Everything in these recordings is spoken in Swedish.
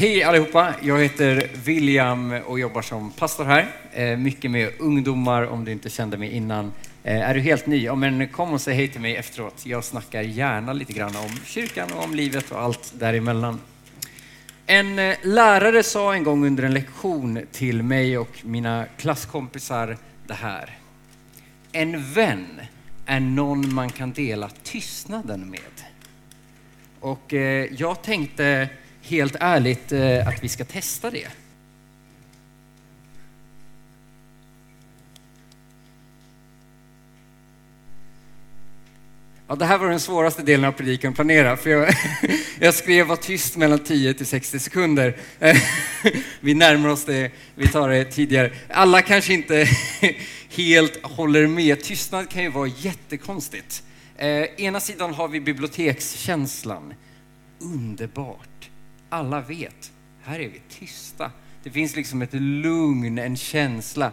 Hej allihopa! Jag heter William och jobbar som pastor här. Eh, mycket med ungdomar om du inte kände mig innan. Eh, är du helt ny? Ja, men kom och säg hej till mig efteråt. Jag snackar gärna lite grann om kyrkan och om livet och allt däremellan. En eh, lärare sa en gång under en lektion till mig och mina klasskompisar det här. En vän är någon man kan dela tystnaden med. Och jag tänkte helt ärligt eh, att vi ska testa det. Ja, det här var den svåraste delen av predikan att planera, för jag, jag skrev var tyst mellan 10 till 60 sekunder. Vi närmar oss det, vi tar det tidigare. Alla kanske inte helt håller med. Tystnad kan ju vara jättekonstigt. Eh, ena sidan har vi bibliotekskänslan. Underbart alla vet, här är vi tysta. Det finns liksom ett lugn, en känsla.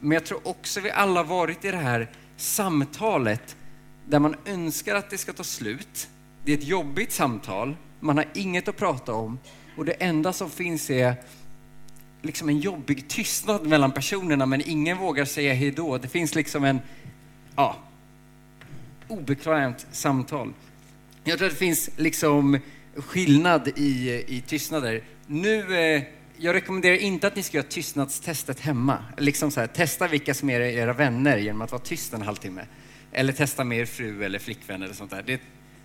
Men jag tror också vi alla varit i det här samtalet där man önskar att det ska ta slut. Det är ett jobbigt samtal, man har inget att prata om och det enda som finns är liksom en jobbig tystnad mellan personerna men ingen vågar säga hej då. Det finns liksom en, ja, obekvämt samtal. Jag tror att det finns liksom skillnad i, i tystnader. Nu, eh, jag rekommenderar inte att ni ska göra tystnadstestet hemma. Liksom så här, testa vilka som är era vänner genom att vara tyst en halvtimme. Eller testa med er fru eller flickvän eller sånt där. Det,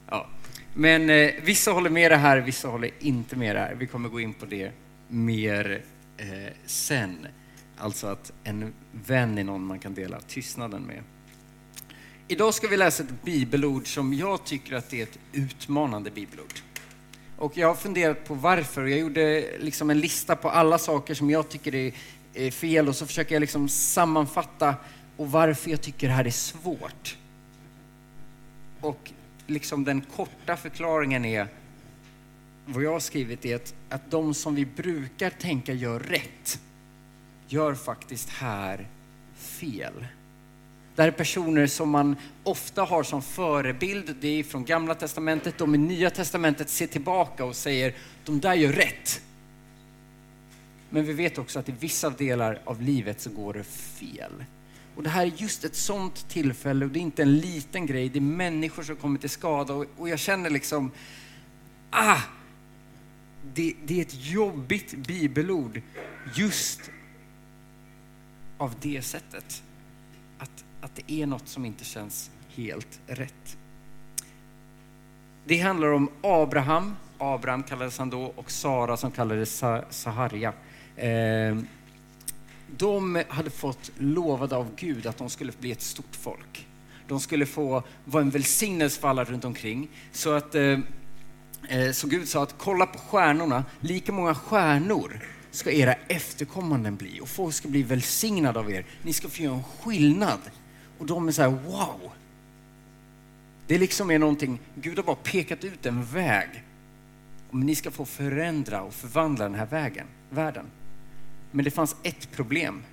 ja. Men eh, vissa håller med det här, vissa håller inte med det här. Vi kommer gå in på det mer eh, sen. Alltså att en vän är någon man kan dela tystnaden med. Idag ska vi läsa ett bibelord som jag tycker att det är ett utmanande bibelord. Och jag har funderat på varför. Jag gjorde liksom en lista på alla saker som jag tycker är fel och så försöker jag liksom sammanfatta och varför jag tycker det här är svårt. Och liksom den korta förklaringen är, vad jag har skrivit är att, att de som vi brukar tänka gör rätt, gör faktiskt här fel. Det här är personer som man ofta har som förebild. Det är från Gamla Testamentet. De i Nya Testamentet ser tillbaka och säger, de där gör rätt. Men vi vet också att i vissa delar av livet så går det fel. Och det här är just ett sånt tillfälle och det är inte en liten grej. Det är människor som kommer till skada och, och jag känner liksom, ah! Det, det är ett jobbigt bibelord just av det sättet att det är något som inte känns helt rätt. Det handlar om Abraham, Abraham kallades han då, och Sara som kallades Saharja. Ehm, de hade fått lovade av Gud att de skulle bli ett stort folk. De skulle få vara en välsignelse för alla runt omkring. Så, att, eh, eh, så Gud sa att kolla på stjärnorna, lika många stjärnor ska era efterkommanden bli och folk ska bli välsignade av er. Ni ska få göra en skillnad och de är så här, wow! Det liksom är någonting, Gud har bara pekat ut en väg. Om ni ska få förändra och förvandla den här vägen, världen. Men det fanns ett problem.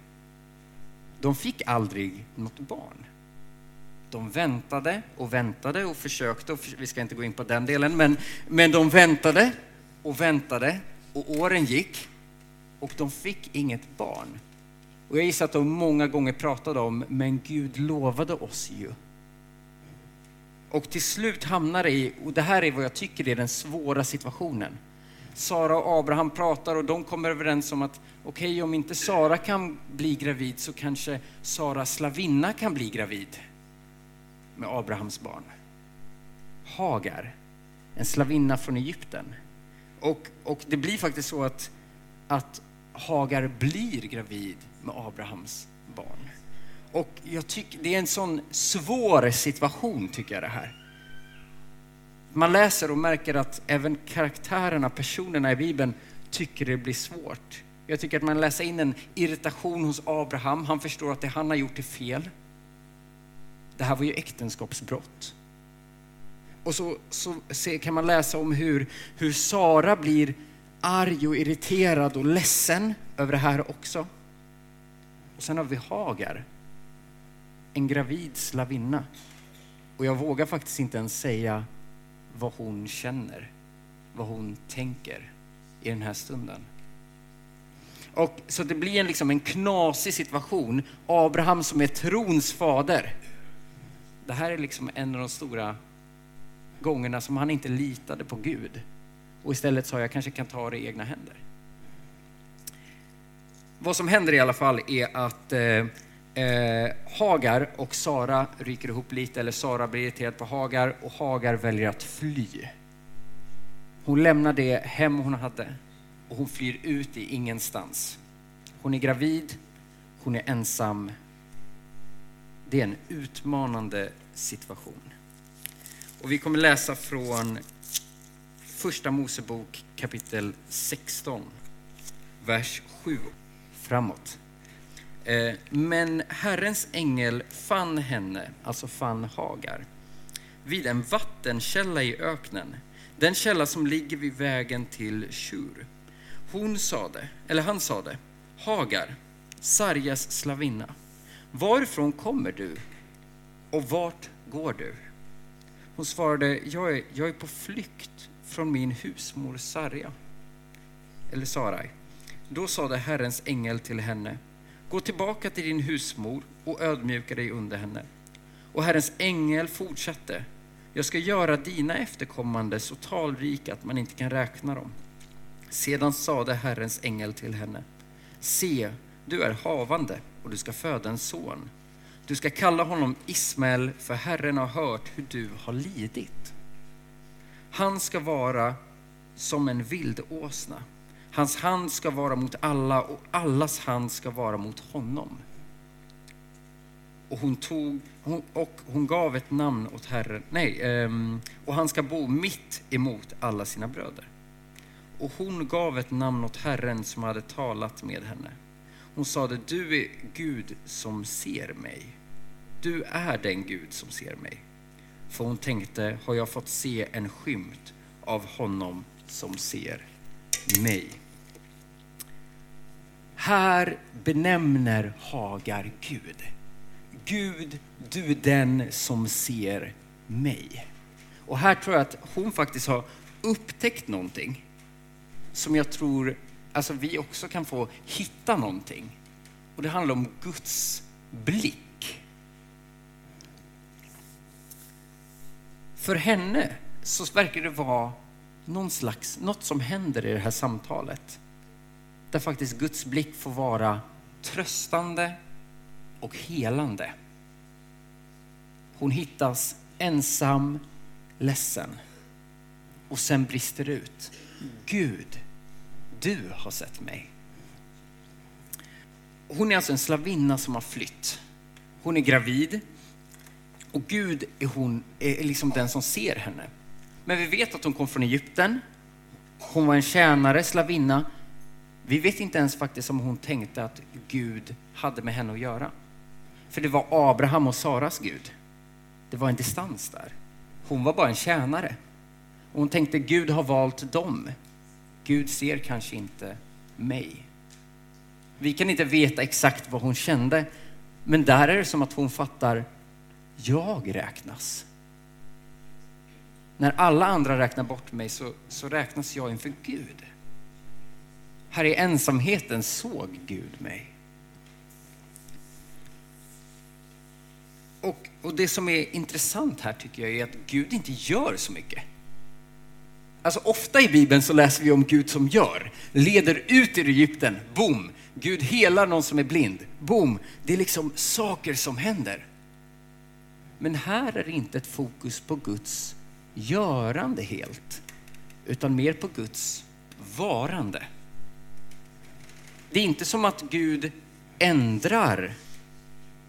De fick aldrig något barn. De väntade och väntade och försökte, och vi ska inte gå in på den delen, men, men de väntade och väntade och åren gick och de fick inget barn. Och jag gissar att de många gånger pratade om, men Gud lovade oss ju. Och till slut hamnar det i, och det här är vad jag tycker är den svåra situationen. Sara och Abraham pratar och de kommer överens om att okej, okay, om inte Sara kan bli gravid så kanske Sara slavinna kan bli gravid med Abrahams barn. Hagar, en slavinna från Egypten. Och, och det blir faktiskt så att, att Hagar blir gravid med Abrahams barn. Och jag tycker det är en sån svår situation, tycker jag det här. Man läser och märker att även karaktärerna, personerna i Bibeln, tycker det blir svårt. Jag tycker att man läser in en irritation hos Abraham. Han förstår att det han har gjort är fel. Det här var ju äktenskapsbrott. Och så, så kan man läsa om hur, hur Sara blir arg och irriterad och ledsen över det här också. Och sen har vi Hagar, en gravid slavinna. Och jag vågar faktiskt inte ens säga vad hon känner, vad hon tänker i den här stunden. Och, så det blir en, liksom en knasig situation. Abraham som är trons fader. Det här är liksom en av de stora gångerna som han inte litade på Gud. Och istället sa jag kanske kan ta det i egna händer. Vad som händer i alla fall är att eh, eh, Hagar och Sara ryker ihop lite, eller Sara blir irriterad på Hagar och Hagar väljer att fly. Hon lämnar det hem hon hade och hon flyr ut i ingenstans. Hon är gravid, hon är ensam. Det är en utmanande situation. Och vi kommer läsa från Första Mosebok kapitel 16, vers 7 framåt. Eh, men Herrens ängel fann henne, alltså fann Hagar, vid en vattenkälla i öknen, den källa som ligger vid vägen till Tjur. Hon sade, eller han sade, Hagar, Sarjas slavinna, varifrån kommer du och vart går du? Hon svarade, jag är, jag är på flykt från min husmor Sarja, eller Sarai. Då sade Herrens ängel till henne, gå tillbaka till din husmor och ödmjuka dig under henne. Och Herrens ängel fortsatte, jag ska göra dina efterkommande så talrika att man inte kan räkna dem. Sedan sade Herrens ängel till henne, se, du är havande och du ska föda en son. Du ska kalla honom Ismael, för Herren har hört hur du har lidit. Han ska vara som en vildåsna. Hans hand ska vara mot alla och allas hand ska vara mot honom. Och hon, tog, och hon gav ett namn åt Herren, nej, ehm, och han ska bo mitt emot alla sina bröder. Och hon gav ett namn åt Herren som hade talat med henne. Hon sade, du är Gud som ser mig. Du är den Gud som ser mig. För hon tänkte, har jag fått se en skymt av honom som ser mig. Här benämner Hagar Gud. Gud, du är den som ser mig. Och här tror jag att hon faktiskt har upptäckt någonting som jag tror alltså vi också kan få hitta någonting. Och det handlar om Guds blick. För henne så verkar det vara någon slags, något som händer i det här samtalet. Där faktiskt Guds blick får vara tröstande och helande. Hon hittas ensam, ledsen och sen brister ut. Gud, du har sett mig. Hon är alltså en slavinna som har flytt. Hon är gravid och Gud är, hon, är liksom den som ser henne. Men vi vet att hon kom från Egypten. Hon var en tjänare, slavinna. Vi vet inte ens faktiskt om hon tänkte att Gud hade med henne att göra. För det var Abraham och Saras Gud. Det var en distans där. Hon var bara en tjänare. Och hon tänkte Gud har valt dem. Gud ser kanske inte mig. Vi kan inte veta exakt vad hon kände, men där är det som att hon fattar, jag räknas. När alla andra räknar bort mig så, så räknas jag inför Gud. Här i ensamheten såg Gud mig. Och, och det som är intressant här tycker jag är att Gud inte gör så mycket. Alltså ofta i Bibeln så läser vi om Gud som gör, leder ut ur Egypten, boom, Gud helar någon som är blind, boom, det är liksom saker som händer. Men här är det inte ett fokus på Guds görande helt, utan mer på Guds varande. Det är inte som att Gud ändrar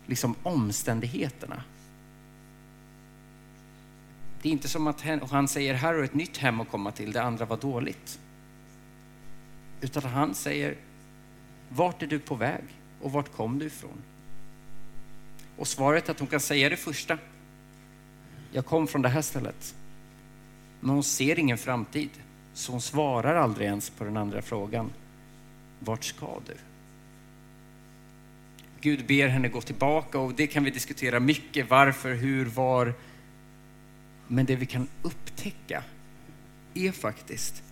liksom omständigheterna. Det är inte som att han säger här har ett nytt hem att komma till, det andra var dåligt. Utan han säger, vart är du på väg och vart kom du ifrån? Och svaret är att hon kan säga det första. Jag kom från det här stället. Men hon ser ingen framtid, så hon svarar aldrig ens på den andra frågan. Vart ska du? Gud ber henne gå tillbaka och det kan vi diskutera mycket. Varför, hur, var. Men det vi kan upptäcka är faktiskt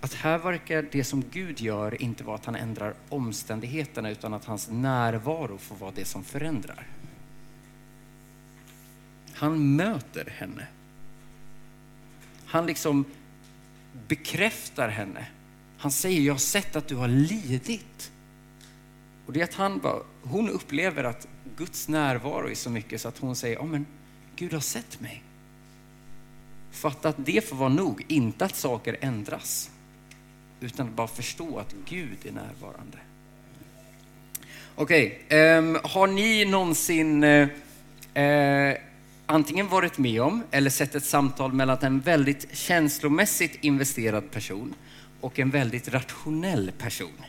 att här verkar det som Gud gör inte vara att han ändrar omständigheterna utan att hans närvaro får vara det som förändrar. Han möter henne. Han liksom bekräftar henne. Han säger, jag har sett att du har lidit. Och det är att han bara, hon upplever att Guds närvaro är så mycket så att hon säger, ja men Gud har sett mig. Fatta att det får vara nog, inte att saker ändras. Utan att bara förstå att Gud är närvarande. Okej, okay, um, har ni någonsin uh, uh, antingen varit med om eller sett ett samtal mellan en väldigt känslomässigt investerad person och en väldigt rationell person?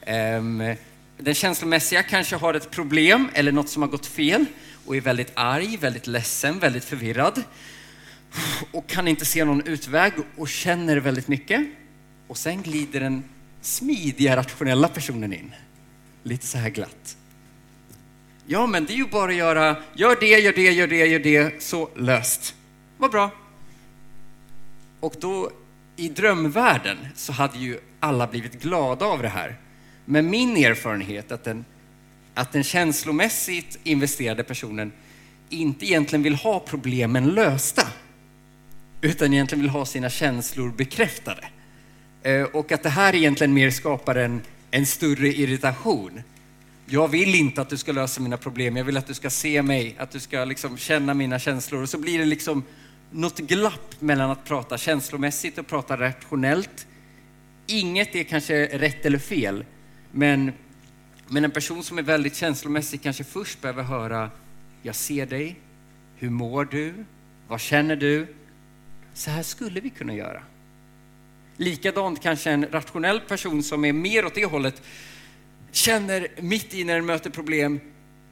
Ehm, den känslomässiga kanske har ett problem eller något som har gått fel och är väldigt arg, väldigt ledsen, väldigt förvirrad och kan inte se någon utväg och känner väldigt mycket. Och sen glider den smidiga, rationella personen in. Lite så här glatt. Ja, men det är ju bara att göra, gör det, gör det, gör det, gör det, så löst. Vad bra. Och då i drömvärlden så hade ju alla blivit glada av det här. Men min erfarenhet att den, att den känslomässigt investerade personen inte egentligen vill ha problemen lösta, utan egentligen vill ha sina känslor bekräftade. Eh, och att det här egentligen mer skapar en, en större irritation. Jag vill inte att du ska lösa mina problem, jag vill att du ska se mig, att du ska liksom känna mina känslor. Och så blir det liksom något glapp mellan att prata känslomässigt och prata rationellt. Inget är kanske rätt eller fel, men, men en person som är väldigt känslomässig kanske först behöver höra, jag ser dig, hur mår du, vad känner du? Så här skulle vi kunna göra. Likadant kanske en rationell person som är mer åt det hållet känner mitt i när den möter problem,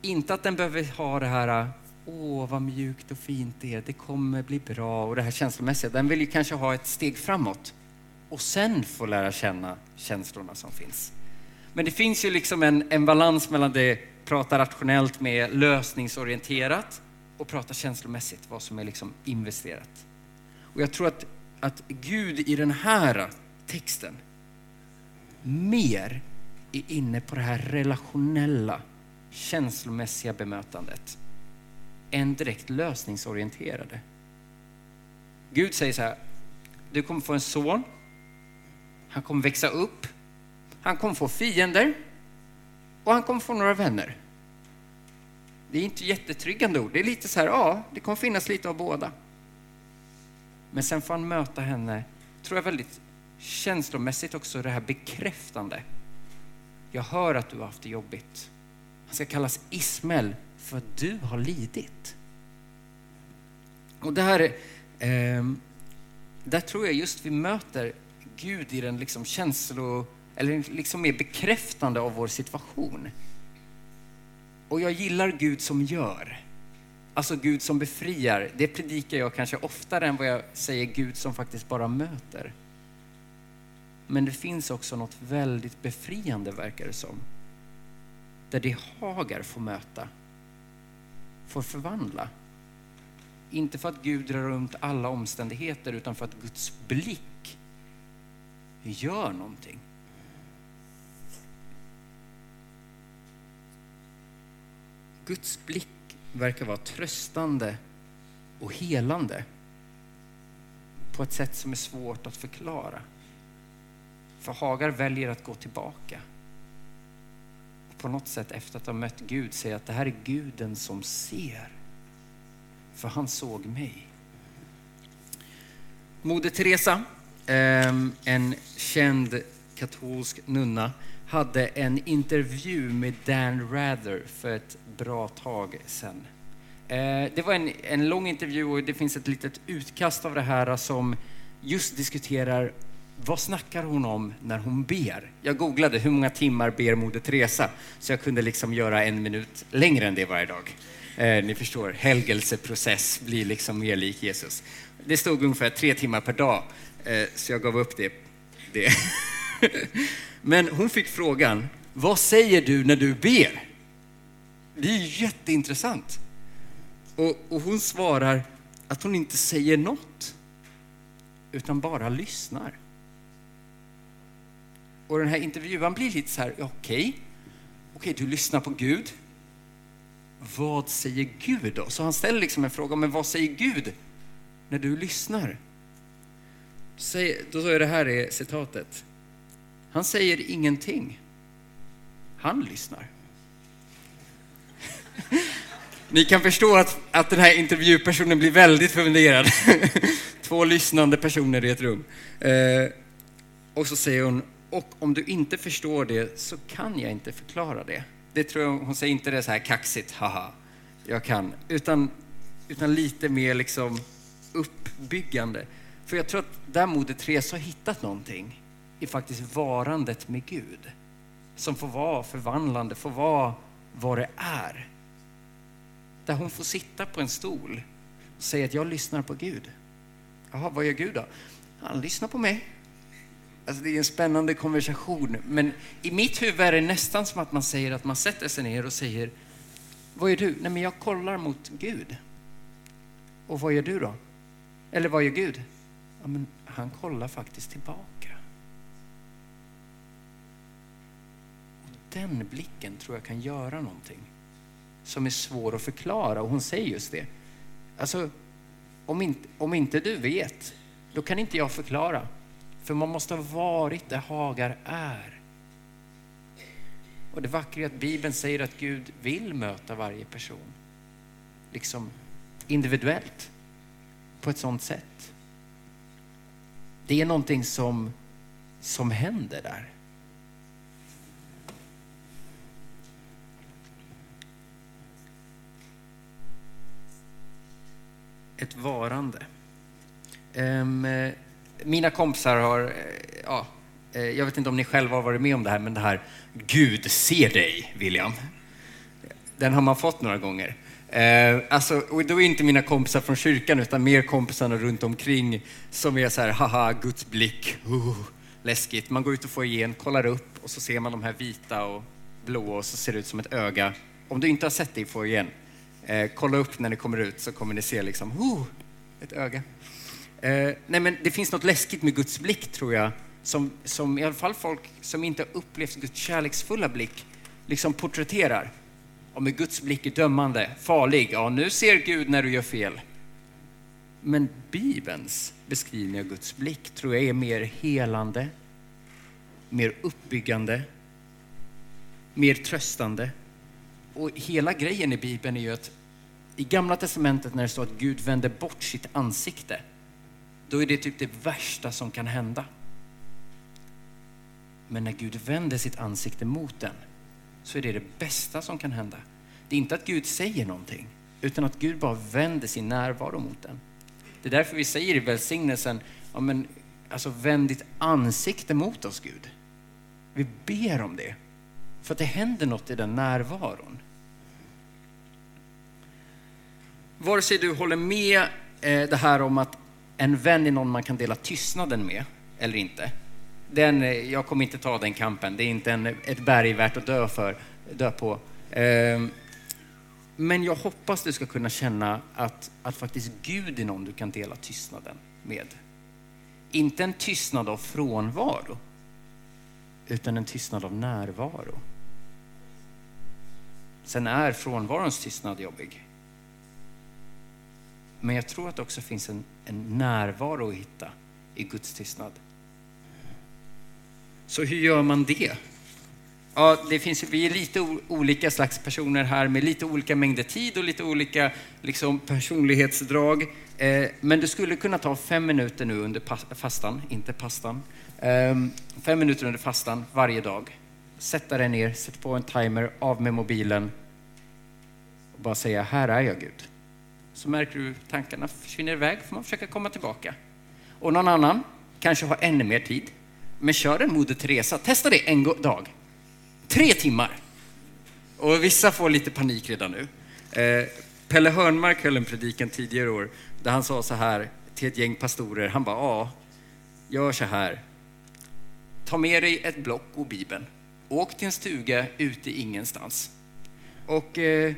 inte att den behöver ha det här åh vad mjukt och fint det är, det kommer bli bra och det här känslomässiga. Den vill ju kanske ha ett steg framåt och sen få lära känna känslorna som finns. Men det finns ju liksom en, en balans mellan det prata rationellt med lösningsorienterat och prata känslomässigt, vad som är liksom investerat. Och jag tror att, att Gud i den här texten mer är inne på det här relationella, känslomässiga bemötandet än direkt lösningsorienterade. Gud säger så här, du kommer få en son, han kommer växa upp, han kommer få fiender och han kommer få några vänner. Det är inte jättetryggande ord. Det är lite så här, ja, det kommer finnas lite av båda. Men sen får han möta henne, tror jag väldigt känslomässigt också, det här bekräftande. Jag hör att du har haft det jobbigt. Han ska kallas Ismael för att du har lidit. Och där, eh, där tror jag just vi möter Gud i den liksom känslo eller liksom mer bekräftande av vår situation. Och jag gillar Gud som gör. Alltså Gud som befriar. Det predikar jag kanske oftare än vad jag säger Gud som faktiskt bara möter. Men det finns också något väldigt befriande, verkar det som. Där det Hagar får möta, får förvandla. Inte för att Gud drar runt alla omständigheter, utan för att Guds blick gör någonting. Guds blick verkar vara tröstande och helande på ett sätt som är svårt att förklara. För Hagar väljer att gå tillbaka. På något sätt efter att ha mött Gud säga att det här är guden som ser. För han såg mig. Moder Teresa, ehm, en känd katolsk nunna, hade en intervju med Dan Rather för ett bra tag sedan. Eh, det var en, en lång intervju och det finns ett litet utkast av det här som just diskuterar vad snackar hon om när hon ber? Jag googlade hur många timmar ber Moder Teresa så jag kunde liksom göra en minut längre än det varje dag. Eh, ni förstår, helgelseprocess blir liksom mer lik Jesus. Det stod ungefär tre timmar per dag eh, så jag gav upp det. det. Men hon fick frågan, vad säger du när du ber? Det är jätteintressant. Och, och hon svarar att hon inte säger något, utan bara lyssnar och den här intervjuaren blir lite så här, okej, okay, okej, okay, du lyssnar på Gud. Vad säger Gud då? Så han ställer liksom en fråga, men vad säger Gud när du lyssnar? Då är det här är citatet. Han säger ingenting. Han lyssnar. Ni kan förstå att, att den här intervjupersonen blir väldigt funderad. Två lyssnande personer i ett rum. Eh, och så säger hon, och om du inte förstår det så kan jag inte förklara det. Det tror jag, hon säger inte det så här kaxigt, haha, jag kan. Utan, utan lite mer liksom uppbyggande. För jag tror att där Moder Teresa har hittat någonting i faktiskt varandet med Gud. Som får vara förvandlande, får vara vad det är. Där hon får sitta på en stol och säga att jag lyssnar på Gud. Jaha, vad gör Gud då? Han lyssnar på mig. Alltså det är en spännande konversation, men i mitt huvud är det nästan som att man säger att man sätter sig ner och säger Vad gör du? Nej, men jag kollar mot Gud. Och vad gör du då? Eller vad gör Gud? Ja, men han kollar faktiskt tillbaka. Och den blicken tror jag kan göra någonting som är svår att förklara och hon säger just det. Alltså, om inte, om inte du vet, då kan inte jag förklara. För man måste ha varit där Hagar är. Och det vackra är att Bibeln säger att Gud vill möta varje person. Liksom individuellt. På ett sånt sätt. Det är någonting som, som händer där. Ett varande. Um, mina kompisar har, eh, ja, eh, jag vet inte om ni själva har varit med om det här, men det här Gud ser dig, William. Den har man fått några gånger. Eh, alltså, och då är inte mina kompisar från kyrkan utan mer kompisarna runt omkring som är så här, haha, Guds blick, uh, läskigt. Man går ut och får igen, kollar upp och så ser man de här vita och blåa och så ser det ut som ett öga. Om du inte har sett det i foajén, eh, kolla upp när ni kommer ut så kommer ni se liksom, uh, ett öga. Eh, nej men det finns något läskigt med Guds blick tror jag, som, som i alla fall folk som inte har upplevt Guds kärleksfulla blick liksom porträtterar. Och med Guds blick är dömande, farlig. Ja, nu ser Gud när du gör fel. Men Bibelns beskrivning av Guds blick tror jag är mer helande, mer uppbyggande, mer tröstande. Och hela grejen i Bibeln är ju att i Gamla Testamentet när det står att Gud vänder bort sitt ansikte, då är det typ det värsta som kan hända. Men när Gud vänder sitt ansikte mot den, så är det det bästa som kan hända. Det är inte att Gud säger någonting, utan att Gud bara vänder sin närvaro mot den. Det är därför vi säger i välsignelsen, ja men, alltså vänd ditt ansikte mot oss Gud. Vi ber om det, för att det händer något i den närvaron. Vare sig du håller med eh, det här om att en vän är någon man kan dela tystnaden med eller inte. Den, eh, jag kommer inte ta den kampen. Det är inte en, ett berg värt att dö, för, dö på. Ehm, men jag hoppas du ska kunna känna att, att faktiskt Gud är någon du kan dela tystnaden med. Inte en tystnad av frånvaro, utan en tystnad av närvaro. Sen är frånvarons tystnad jobbig. Men jag tror att det också finns en, en närvaro att hitta i Guds tystnad. Så hur gör man det? Ja, det finns, vi är lite olika slags personer här med lite olika mängder tid och lite olika liksom, personlighetsdrag. Eh, men du skulle kunna ta fem minuter nu under fastan, inte pastan. Eh, fem minuter under fastan varje dag. Sätta dig ner, sätt på en timer, av med mobilen och bara säga, här är jag Gud så märker du tankarna försvinner iväg, får man försöka komma tillbaka. Och någon annan kanske har ännu mer tid, men kör en Moder Teresa. Testa det en dag. Tre timmar. Och vissa får lite panik redan nu. Eh, Pelle Hörnmark höll en predikan tidigare år där han sa så här till ett gäng pastorer. Han bara, ja, gör så här. Ta med dig ett block och Bibeln. Åk till en stuga ute i ingenstans. Och, eh,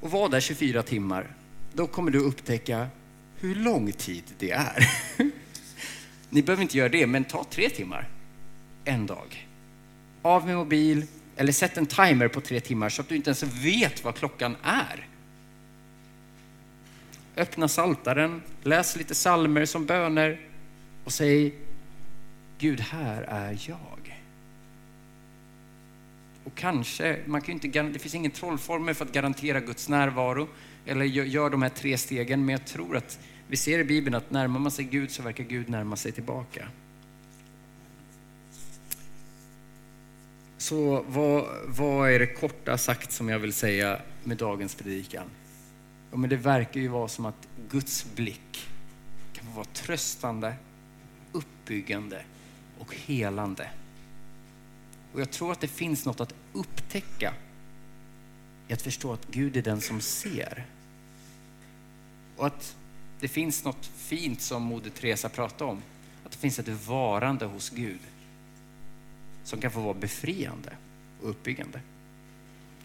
och var där 24 timmar då kommer du upptäcka hur lång tid det är. Ni behöver inte göra det, men ta tre timmar en dag. av med mobil eller sätt en timer på tre timmar så att du inte ens vet vad klockan är. Öppna saltaren, läs lite salmer som böner och säg Gud, här är jag. Och kanske, man kan inte, det finns ingen trollformel för att garantera Guds närvaro eller gör, gör de här tre stegen, men jag tror att vi ser i Bibeln att närmar man sig Gud så verkar Gud närma sig tillbaka. Så vad, vad är det korta sagt som jag vill säga med dagens predikan? Ja, men det verkar ju vara som att Guds blick kan vara tröstande, uppbyggande och helande. Och jag tror att det finns något att upptäcka i att förstå att Gud är den som ser. Och att det finns något fint som Moder Teresa pratade om. Att det finns ett varande hos Gud som kan få vara befriande och uppbyggande.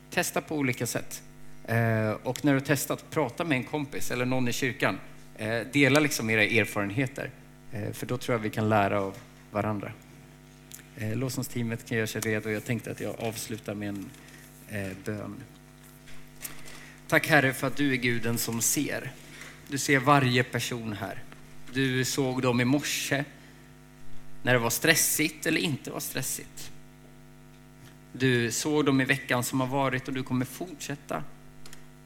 Testa på olika sätt. Eh, och när du har testat, prata med en kompis eller någon i kyrkan. Eh, dela liksom era erfarenheter, eh, för då tror jag vi kan lära av varandra. Eh, Lovsångsteamet kan göra sig redo. Jag tänkte att jag avslutar med en eh, bön. Tack Herre för att du är Guden som ser. Du ser varje person här. Du såg dem i morse när det var stressigt eller inte var stressigt. Du såg dem i veckan som har varit och du kommer fortsätta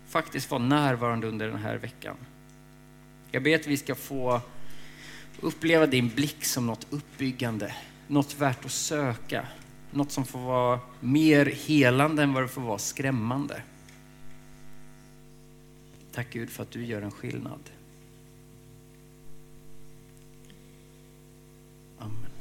faktiskt vara närvarande under den här veckan. Jag ber att vi ska få uppleva din blick som något uppbyggande, något värt att söka, något som får vara mer helande än vad det får vara skrämmande. Tack Gud för att du gör en skillnad. Amen.